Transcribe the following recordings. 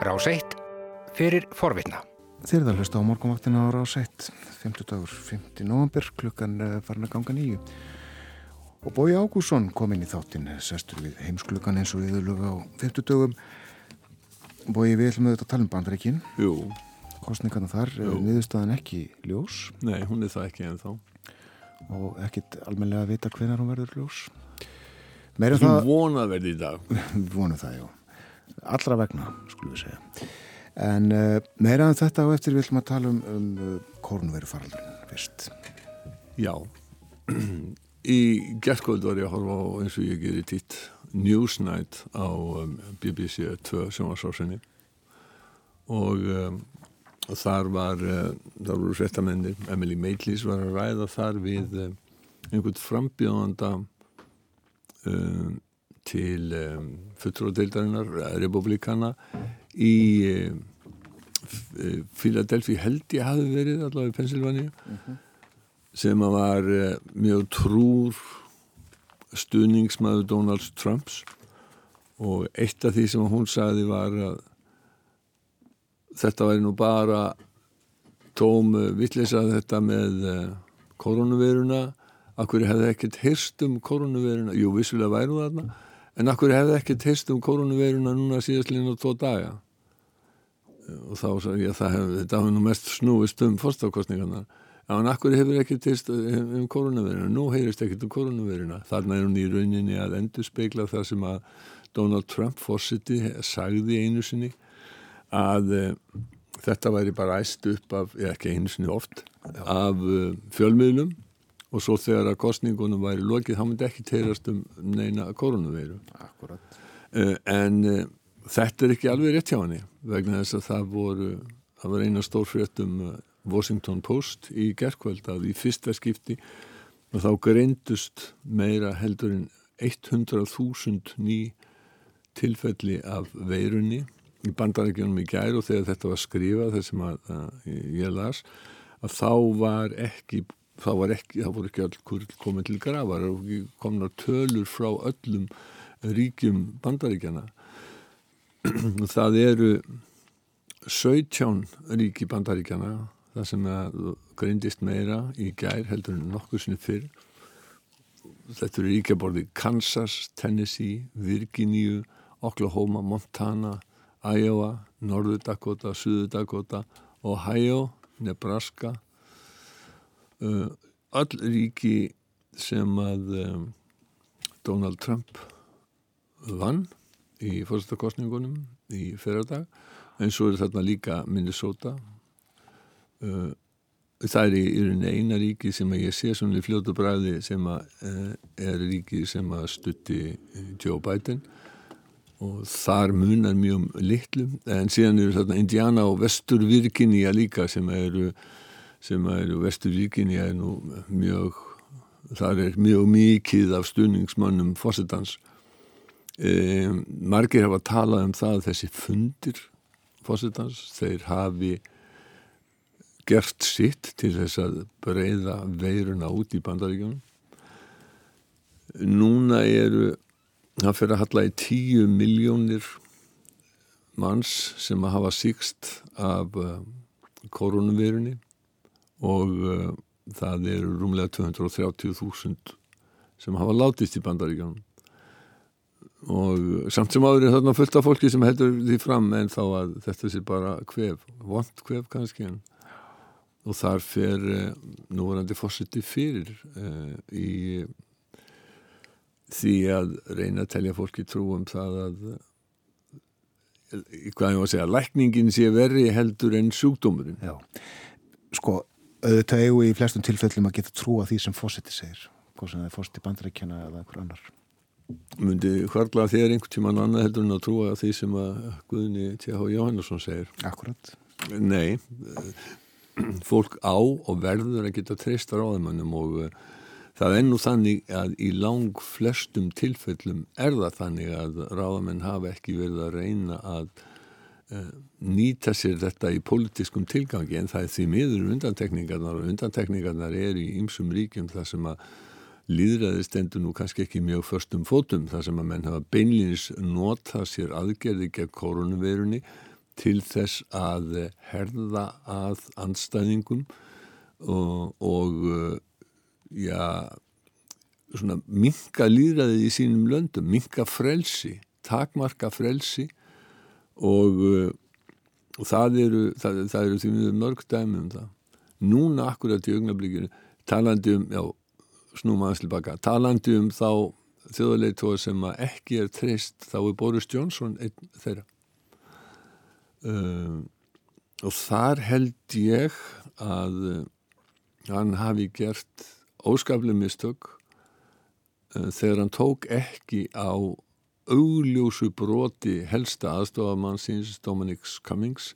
Rás 1 fyrir forvitna. Þeir það hlusta á morgunvaktina á Rás 1, 50 dagur, 50 november, klukkan farin að ganga nýju. Og Bói Ágússon kom inn í þáttinn, sestur við heimsklukkan eins og viðluga á 50 dögum. Bói, við ætlum auðvitað að tala um bandreikin. Jú. Kostningarna þar, niðurstaðan ekki ljós. Nei, hún er það ekki en þá. Og ekkit almenlega að vita hvenar hún verður ljós. Meira það... Þú vonað verði í dag. Við vonum það, já. Allra vegna, skulum við segja. En uh, meira en þetta og eftir viljum að tala um, um uh, korunverufaraldurinn fyrst. Já. Í gerðkvöld var ég að horfa á eins og ég gerir títt Newsnight á um, BBC 2 sjónvarsásinni og um, þar var uh, þar voru fréttamenni Emily Maitlis var að ræða þar við um, einhvern frambjóðanda um, til um, fulltróðdeildarinnar republikana í um, Philadelphia held ég hafi verið allavega í Pennsylvania uh mhm. -huh sem var eh, mjög trúr stuðningsmaður Donald Trumps. Og eitt af því sem hún sagði var að þetta væri nú bara tóm vittlisa þetta með eh, koronaviruna akkur hefði ekkert heyrst um koronaviruna jú, vissulega væru þarna en akkur hefði ekkert heyrst um koronaviruna núna síðast lína og tvo daga? Og þá sagði ég að hefði, þetta hefði nú mest snúist um fórstákostningarna Já, en akkur hefur ekki teist um koronaviruna, nú heyrist ekkert um koronaviruna. Þarna er hún í rauninni að endur speikla það sem að Donald Trump fórsiti sagði einu sinni að uh, þetta væri bara æst upp af, eða ekki einu sinni oft, af uh, fjölmiðlum og svo þegar að kostningunum væri lokið, þá myndi ekki teirast um neina koronaviru. Akkurat. Uh, en þetta er ekki alveg rétt hjá hann vegna þess að það voru, það var eina stór fréttum Washington Post í gerðkvöld að í fyrsta skipti og þá greindust meira heldur en 100.000 ný tilfelli af veirunni í bandarækjunum í gær og þegar þetta var skrifað þessum að, að ég las að þá var ekki var ekki, þá voru ekki all komið til grafar og komna tölur frá öllum ríkjum bandaríkjana það eru 17 ríki bandaríkjana það sem greindist meira í gær heldur en nokkuð sinni fyrr. Þetta eru ríkjaborði Kansas, Tennessee, Virginia Oklahoma, Montana Iowa, Norður Dakota Suður Dakota, Ohio Nebraska all ríki sem að um, Donald Trump vann í fórstakostningunum í ferradag en svo er þarna líka Minnesota. Uh, það er í, í eina ríki sem ég sé svona í fljótu bræði sem að, er ríki sem að stutti eh, Joe Biden. Og þar munar mjög litlu en síðan eru þarna Indiana og Vestur Virginia líka sem eru sem eru Vestur Virginia er nú mjög þar er mjög mikið af stuðningsmannum fósittans um, margir hafa talað um það þessi fundir fósittans, þeir hafi gert sitt til þess að breyða veiruna út í bandaríkjunum. Núna eru, það fyrir að halla í tíu miljónir manns sem að hafa síkst af uh, koronavirunni og uh, það eru rúmlega 230.000 sem hafa látist í bandaríkjunum. Og samt sem áður er þarna fullt af fólki sem heldur því fram en þá að þetta sé bara hvef, vond hvef kannski en og þar fer uh, núverandi fórsiti fyrir uh, í því að reyna að telja fólki trú um það að hvað ég var að segja, lækningin sé verri heldur en sjúkdómurinn. Já, sko auðvitað eigu í flestum tilfellum að geta trú að því sem fórsiti segir, hvað sem það er fórsiti bandrækjana eða einhver annar. Mundi hvarla þér einhvern tíman annað heldur en að trúa því sem að Guðni T.H. Jóhannesson segir? Akkurat Nei, fólk á og verður að geta treysta ráðamannum og uh, það er nú þannig að í lang flestum tilfellum er það þannig að ráðamenn hafa ekki verið að reyna að nýta sér þetta í politískum tilgangi en það er því miður undantekningarnar og undantekningarnar er í ymsum ríkjum þar sem að líðræði stendur nú kannski ekki mjög förstum fótum þar sem að menn hafa beinlýnis nota sér aðgerði gegn koronavirunni til þess að herða að anstæðingum og, og já, svona minka líðræðið í sínum löndum, minka frelsi, takmarka frelsi og, og það eru, það, það eru því mjög mörg dæmi um það. Núna akkurat í augnablíkinu talandi um, já, snúma aðeins tilbaka, talandi um þá þjóðarleitóa sem að ekki er treyst þá er Boris Johnson einn þeirra um, og þar held ég að uh, hann hafi gert óskaplega mistök uh, þegar hann tók ekki á augljósu broti helsta aðstofamannsins Dominic Cummings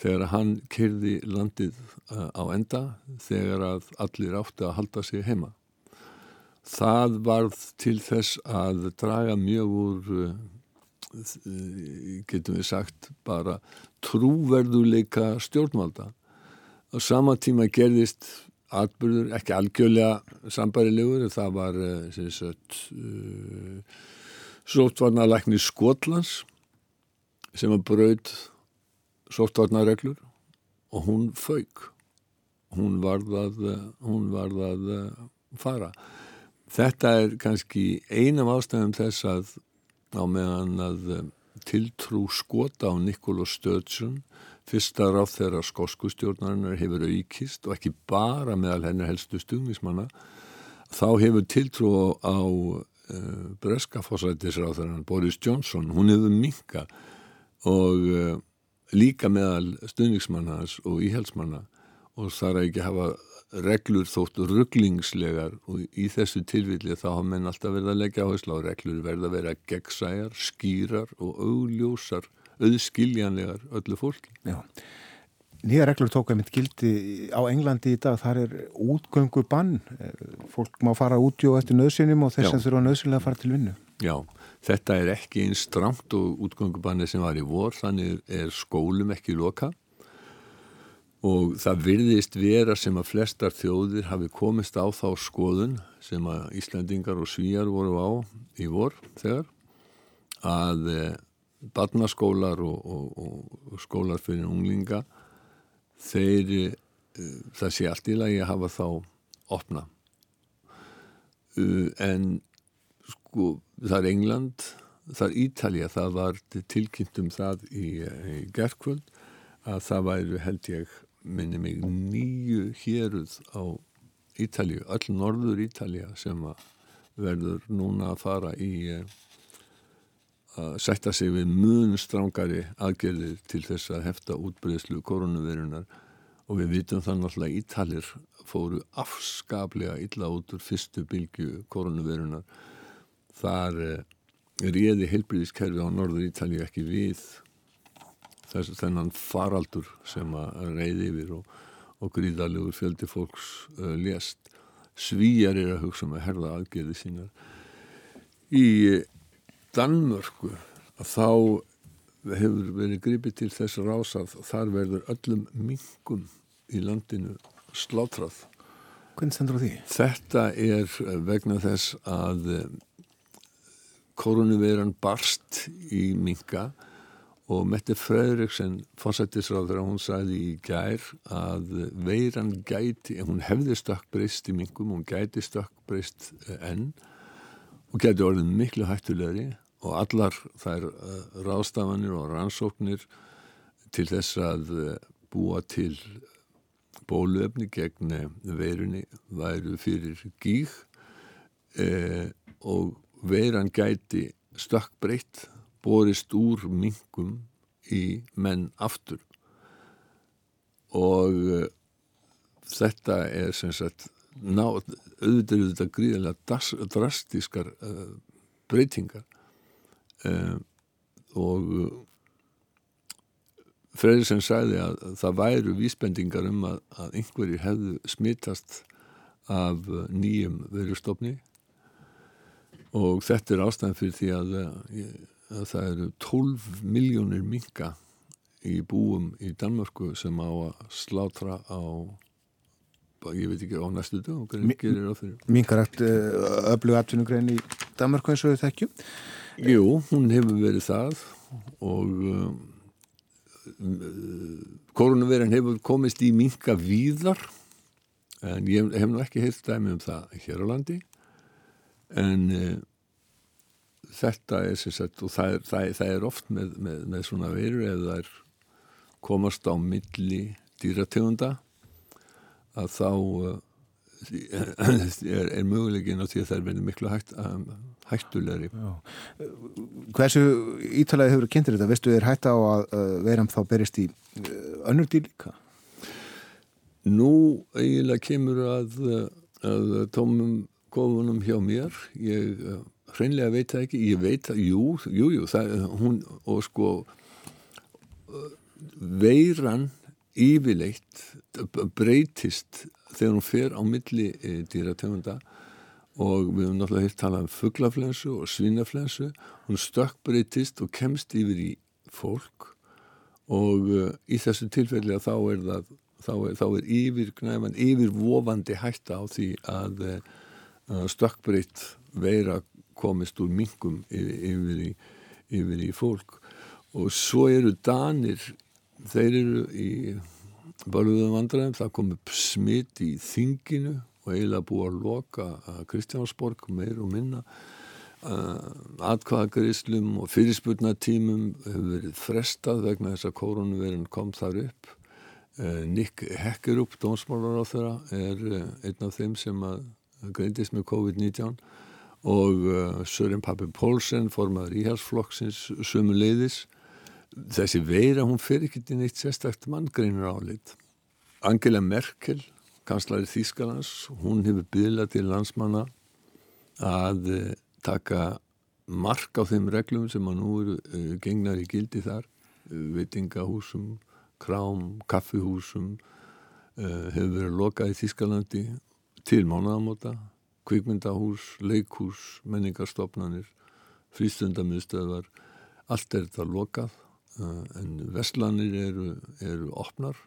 þegar hann kyrði landið uh, á enda þegar að allir átti að halda sig heima. Það varð til þess að draga mjög úr eh, getum við sagt bara trúverðuleika stjórnvalda. Á sama tíma gerðist atbyrður, ekki algjörlega sambarilegur, það var uh, uh, sóttvarnalækni Skotlands sem að braud sóttvarnareglur og hún fauk. Hún varð að hún varð að fara. Þetta er kannski einam ástæðum þess að á meðan að um, tiltrú skota á Nikola Sturgeon fyrsta ráð þeirra skoskustjórnarinnar hefur aukist og ekki bara meðal hennar helstu stugnismanna þá hefur tiltrú á breska fósættisráð Boris Johnson, hún hefur minka og uh, líka meðal stugnismannans og íhelsmanna og þar að ekki hafa reglur þóttu rugglingslegar og í þessu tilvilli þá hafa menn alltaf verið að leggja áherslu á reglur verða að vera gegnsæjar, skýrar og augljósar, auðskiljanlegar öllu fólki. Já. Nýja reglur tók að mitt gildi á Englandi í dag, þar er útgöngu bann, fólk má fara útjó eftir nöðsynum og þess að þurfa nöðsynlega að fara til vinnu. Já, þetta er ekki einn stramt og útgöngu banni sem var í vor, þannig er skólum ekki lokað. Og það virðist vera sem að flestar þjóðir hafi komist á þá skoðun sem að Íslandingar og Svíjar voru á í vor þegar að eh, barnaskólar og, og, og skólar fyrir unglinga þeir eh, það sé allt í lagi að hafa þá opna. Uh, en sko það er England það er Ítalja, það var tilkynnt um það í, í gerðkvöld að það væri held ég minni mig nýju héruð á Ítalju, öll norður Ítalja sem verður núna að fara í eh, að setja sig við mun strángari aðgerðir til þess að hefta útbreyðslu koronavirunar og við vitum þannig að Ítalir fóru afskaplega illa út úr fyrstu bylgu koronavirunar þar er réði heilbríðiskerfi á norður Ítalju ekki við þess, þennan faraldur sem að reyði yfir og, og gríðalegur fjöldi fólks uh, lést. Svíjar er að hugsa um að herða aðgerði sínar. Í Danmörku að þá hefur verið gripið til þess rásað þar verður öllum mingum í landinu slátrað. Hvernig stendur því? Þetta er vegna þess að koronaviran barst í minga og Mette Fröðriksen fórsættisráður hún sagði í gær að veiran gæti, hún hefði stökkbreyst í mingum, hún gæti stökkbreyst eh, enn og gæti orðin miklu hættulegri og allar þær uh, ráðstafanir og rannsóknir til þess að uh, búa til bóluefni gegn veirunni væru fyrir gíg uh, og veiran gæti stökkbreytt borist úr mingum í menn aftur. Og þetta er sem sagt ná, auðvitað þetta gríðilega drastískar uh, breytingar. Uh, og Freyrisson sagði að það væru vísbendingar um að, að einhverjir hefðu smittast af nýjum verustofni og þetta er ástæðan fyrir því að að það eru 12 miljónir minga í búum í Danmarku sem á að slátra á ég veit ekki á næstu dag Mingarætt uh, öflug atvinnugrein í Danmarku eins og þau þekkjum. Jú, hún hefur verið það og um, koronaviran hefur komist í minka víðar en ég hef nú ekki heilt dæmi um það hér á landi. En uh, þetta er sagt og það er, það er, það er oft með, með, með svona veru eða það er komast á milli dýrategunda að þá uh, er, er mögulegin á því að það er verið miklu hægt, um, hættulegri Hversu ítalagi hefur kynntir þetta? Veistu þér hætta á að uh, veram þá berist í uh, önnur dýr líka? Nú eiginlega kemur að, að tómum kofunum hjá mér ég hreinlega veit það ekki ég veit það, jú, jú, jú það, hún og sko veiran yfirleitt breytist þegar hún fer á milli e, dýrategunda og við höfum náttúrulega hitt talað um fugglaflensu og svínaflensu. Hún stökkbreytist og kemst yfir í fólk og uh, í þessu tilfelli að þá er það þá er, þá er yfir knæfan, yfir vofandi hætta á því að uh, stökkbreytt veira komist úr mingum yfir, yfir, í, yfir í fólk. Og svo eru danir þeir eru í Bölguðum vandræðum, það kom upp smitt í þinginu og eiginlega búið að loka Kristjánsborg meir og minna uh, atkvæðagriðslum og fyrirspurnatímum hefur verið frestað vegna þess að koronavirin kom þar upp. Uh, Nick Hekkerup, dónsmálar á þeirra er uh, einn af þeim sem greindist með COVID-19 og Sören Pappi Pólsen formaður íhalsflokksins sömu leiðis þessi veira hún fer ekki til neitt sérstakt manngreinur álit Angela Merkel kanslari Þýskalands hún hefur byggðlað til landsmanna að uh, taka mark á þeim reglum sem að nú eru uh, gengnar í gildi þar. Veitingahúsum, krám kaffihúsum hefur verið lokað í Þýskalandi til mánuðamóta kvikmyndahús, leikhús, menningarstofnanir frístundamiðstöðar allt er þetta lokað. Eh, en vestlanir eru, eru opnar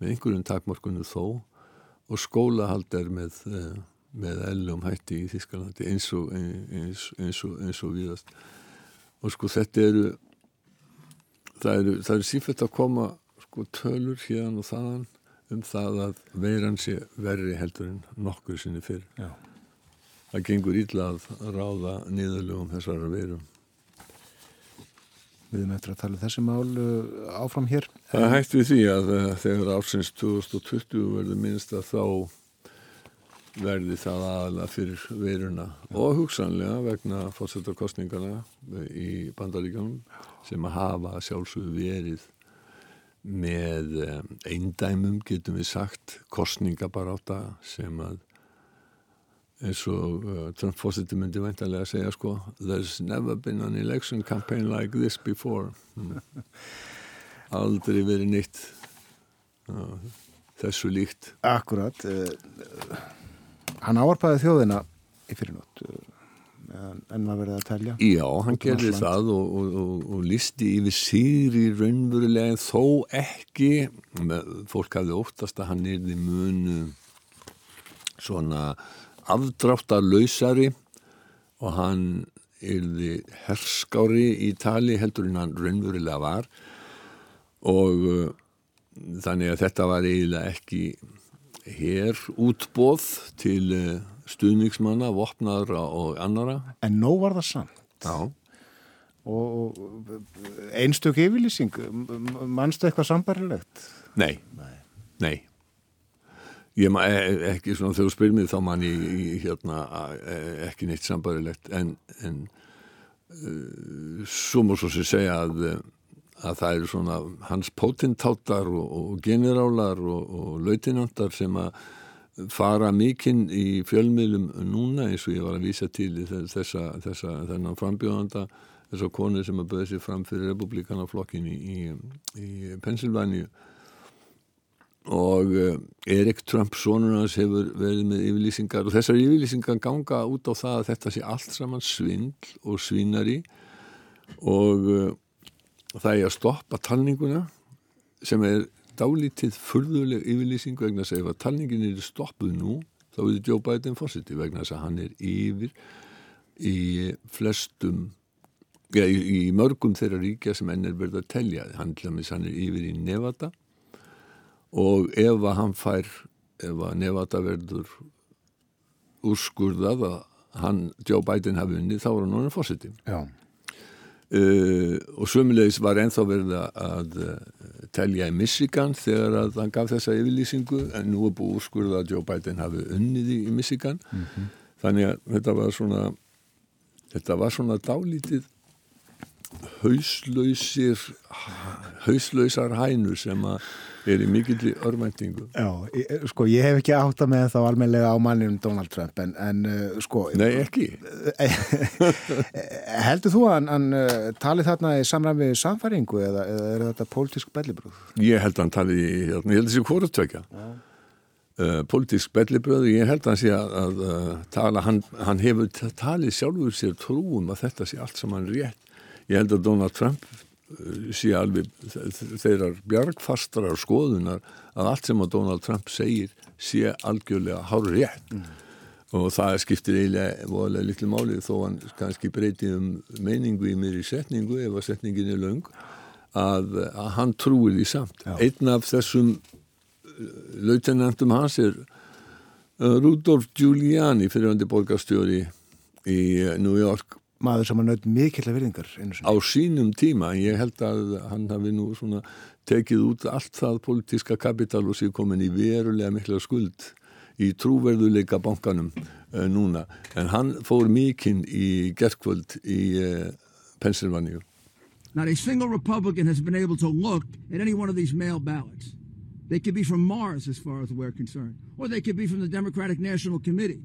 með einhverjum takmarkunum þó og skólahald er með, eh, með ellum hætti í Þískalandi eins og, eins, eins og, eins og viðast og sko þetta eru það eru, það eru sífætt að koma sko tölur hérna og þaðan um það að veiran sé verri heldur en nokkur sinni fyrr. Já. það gengur ítla að ráða niðurlugum þessara veirum Við erum eftir að tala um þessi mál uh, áfram hér. Það hætti við því að uh, þegar ársins 2020 verður minnst að þá verði það aðalega fyrir veiruna og hugsanlega vegna fórsetarkostningana í bandaríkanum sem að hafa sjálfsögðu verið með um, eindæmum getum við sagt kostningabaráta sem að eins og uh, Trump fósiti myndi veintilega að segja sko There's never been an election campaign like this before. Mm. aldrei verið nýtt uh, þessu líkt. Akkurat uh, hann áarpaði þjóðina í fyrirnótt uh, en maður verið að telja. Já, hann gerði það og, og, og, og listi yfir síri raunverulega þó ekki fólk hafði óttast að hann er því munu svona afdráttarlausari og hann yrði herskári í tali heldur en hann raunverulega var og uh, þannig að þetta var eiginlega ekki hér útbóð til uh, stuðningsmanna, vopnaðra og annara. En nóg var það samt. Já. Og einstök yfirlýsing, mannstu eitthvað sambarilegt? Nei, nei. nei. Ég maður e, e, ekki svona þegar þú spyrir mig þá mann ég hérna e, ekki neitt sambarilegt en, en uh, svo múr svo sem segja að, að það eru svona hans potentátar og, og generálar og, og lautinandar sem að fara mikinn í fjölmiðlum núna eins og ég var að vísa til þessa, þessa þennan frambjóðanda þessa konu sem að böði sér fram fyrir republikanaflokkin í, í, í Pennsylvania og eh, Erik Trump sonur hans hefur verið með yfirlýsingar og þessar yfirlýsingar ganga út á það að þetta sé allt saman svindl og svínari og uh, það er að stoppa talninguna sem er dálítið furðuleg yfirlýsing vegna að segja að talningin er stoppuð nú þá er þetta Joe Biden fórsiti vegna að hann er yfir í flestum ja, í, í mörgum þeirra ríkja sem enn er verið að telja. Hann hann er yfir í Nevada og ef að hann fær ef að Nevada verður úrskurðað að hann, Joe Biden hafi unni þá er hann núna fórseti Já, uh, og sömulegis var ennþá verið að uh, telja í Michigan þegar að hann gaf þessa yfirlýsingu en nú er búið úrskurðað að Joe Biden hafi unnið í, Michigan. Þannig að þetta var svona þetta var svona dálítið hauslausir hauslausar hænur sem að er í mikill örmæntingu Já, ég, sko ég hef ekki átt að með þá almenlega á manninum Donald Trump en, en uh, sko Nei, ekki heldur þú að hann, hann uh, tali þarna í samræmi við samfæringu eða, eða er þetta pólitísk bellibrúð? Ég held að hann tali í, hérna, ég held að þessi hvort uh, politísk bellibröðu, ég held að hann sé að, að tala, hann, hann hefur talið sjálfur sér trúum að þetta sé allt saman rétt. Ég held að Donald Trump uh, sé alveg þe- þe- þeirrar bjargfastarar skoðunar að allt sem að Donald Trump segir sé algjörlega hár rétt og það skiptir eiginlega voðalega litlu máli þó hann kannski breyti um meiningu í mér í setningu ef að setningin er löng að, að hann trúir því samt. Já. Einn af þessum lautenantum hans er uh, Rudolf Giuliani fyrirhandi borgarstjóri í New York Maður sem að naut mikill virðingar einu sinni. á sínum tíma ég held að hann hafi nú svona tekið út allt það politíska kapital og sér komin í verulega mikla skuld í trúverðuleika bankanum uh, núna en hann fór mikinn í gerkvöld í uh, Pennsylvania Not a single Republican has been able to look at any one of these mail ballots. They could be from Mars, as far as we're concerned, or they could be from the Democratic National Committee.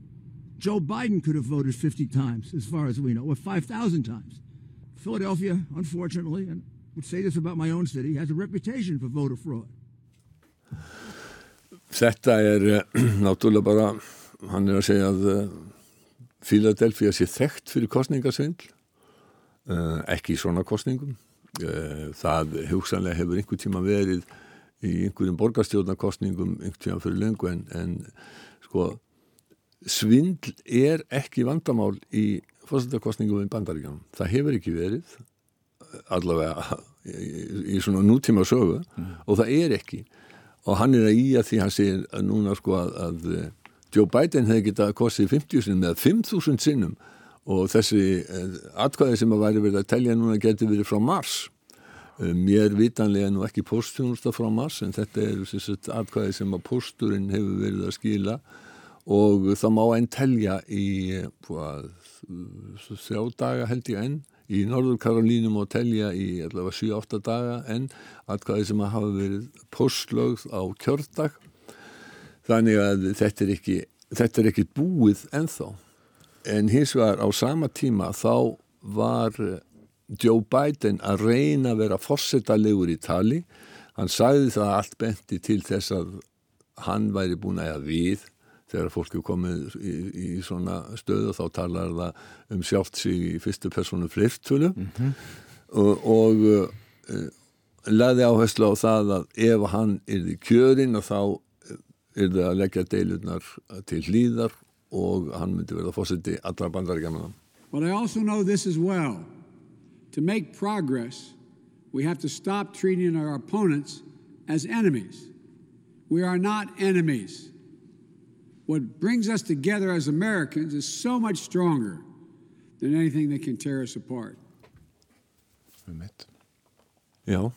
Joe Biden could have voted 50 times, as far as we know, or 5,000 times. Philadelphia, unfortunately, and I would say this about my own city, has a reputation for voter fraud. Þetta er uh, náttúrulega bara, hann er að segja að uh, Philadelphia sé þekkt fyrir kostningasvindl, uh, ekki í svona kostningum. Það hugsanlega hefur einhver tíma verið í einhverjum borgarstjórnarkostningum einhver tíma fyrir löngu en, en sko svindl er ekki vandamál í fórsetakostningum í bandaríkjanum. Það hefur ekki verið allavega í, í svona nútíma sögu og það er ekki. Og hann er að í að því hann segir að núna sko að, að Joe Biden hefði getað kostið 50 sinnum eða 5.000 sinnum og þessi eh, atkvæði sem að væri verið að telja núna geti verið frá Mars. Eh, mér vitanlega nú ekki postþjónusta frá Mars en þetta er þessi atkvæði sem að posturinn hefur verið að skila og það má einn telja í hvað, þrjá daga held ég enn í Norður Karolínum og telja í allavega 7-8 daga en atkvæði sem að hafa verið postlögð á kjördag. Þannig að þetta er ekki þetta er ekki búið ennþá. En hins vegar á sama tíma þá var Joe Biden að reyna að vera fórsetalegur í tali. Hann sagði það allt benti til þess að hann væri búin að við þegar fólk er komið í, í svona stöðu þá talar það um sjálft sig í fyrstu personu flirtölu og, og uh, laði áherslu á það að ef hann er í kjörin og þá er það að leggja deilurnar til hlýðar og hann myndi verða fórseti allra bandaríkjana But I also know this as well. To make progress, we have to stop treating our opponents as enemies. We are not enemies. What brings us together as Americans is so much stronger than anything that can tear us apart. Já,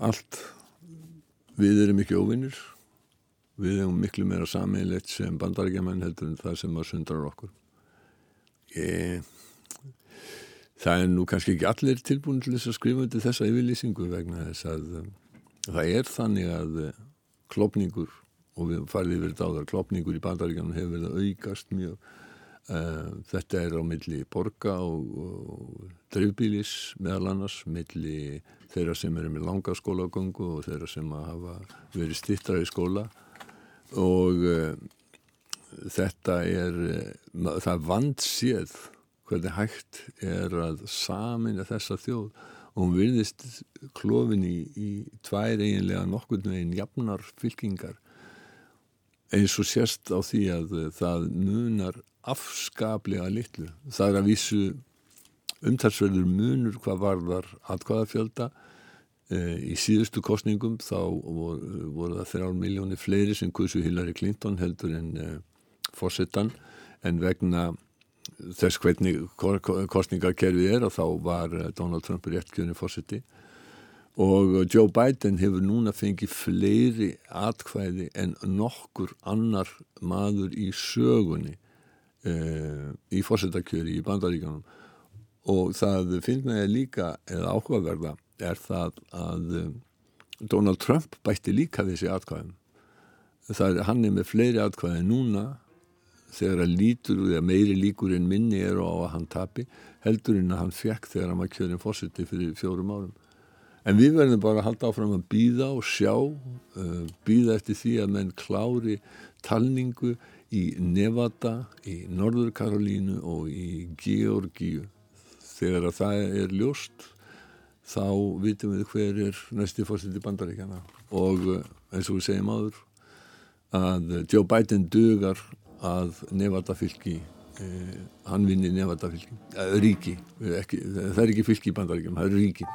allt við erum ekki óvinnir við erum miklu meira sammeilegt sem bandarækjaman heldur en það sem að sundrar okkur. Ég, það er nú kannski ekki allir tilbúin til þess að skrifa undir þessa yfirlýsingu vegna þess að um, það er þannig að uh, klopningur og við farið yfir þetta á það klopningur í bandaríkjanum hefur verið að aukast mjög. Uh, þetta er á milli borga og, og dreifbílis meðal annars milli þeirra sem eru með langa skólagöngu og þeirra sem hafa verið stittra í skóla. Og uh, þetta er uh, það vandséð hvernig hægt er að samina þessa þjóð. Og hún virðist klofin í, í tvær eiginlega nokkurn veginn jafnar fylkingar eins og sérst á því að það munar afskaplega litlu. Það er að vísu umtalsverður munur hvað varðar atkvæðafjölda. E, í síðustu kostningum þá voru, það þrjár miljónir fleiri sem kursu Hillary Clinton heldur en e, fórsetan en vegna þess hvernig kostningakerfið er og þá var Donald Trump réttkjörni fórseti og Joe Biden hefur núna fengið fleiri atkvæði en nokkur annar maður í sögunni e, í fórsetakjöri í bandaríkanum og það með líka eða áhugaverða er það að e, Donald Trump bætti líka þessi atkvæðum. Það er hann er með fleiri atkvæði núna þegar að lítur eða meiri líkur en minni eru á að hann tapi heldur en að hann fekk þegar hann var kjörinn fórseti fyrir fjórum árum En við verðum bara að halda áfram að býða og sjá, uh, býða eftir því að menn klári talningu í Nevada, í Norður Karolínu og í Georgíu. Þegar að það er ljóst, þá vitum við hver er næsti fórstitt í bandaríkjana. Og uh, eins og við segjum áður, að Joe Biden dugar að Nevada fylgi, uh, hann vinni Nevada fylgi, uh, ríki, ekki, það er ekki fylgi í bandaríkjana, það er ríki.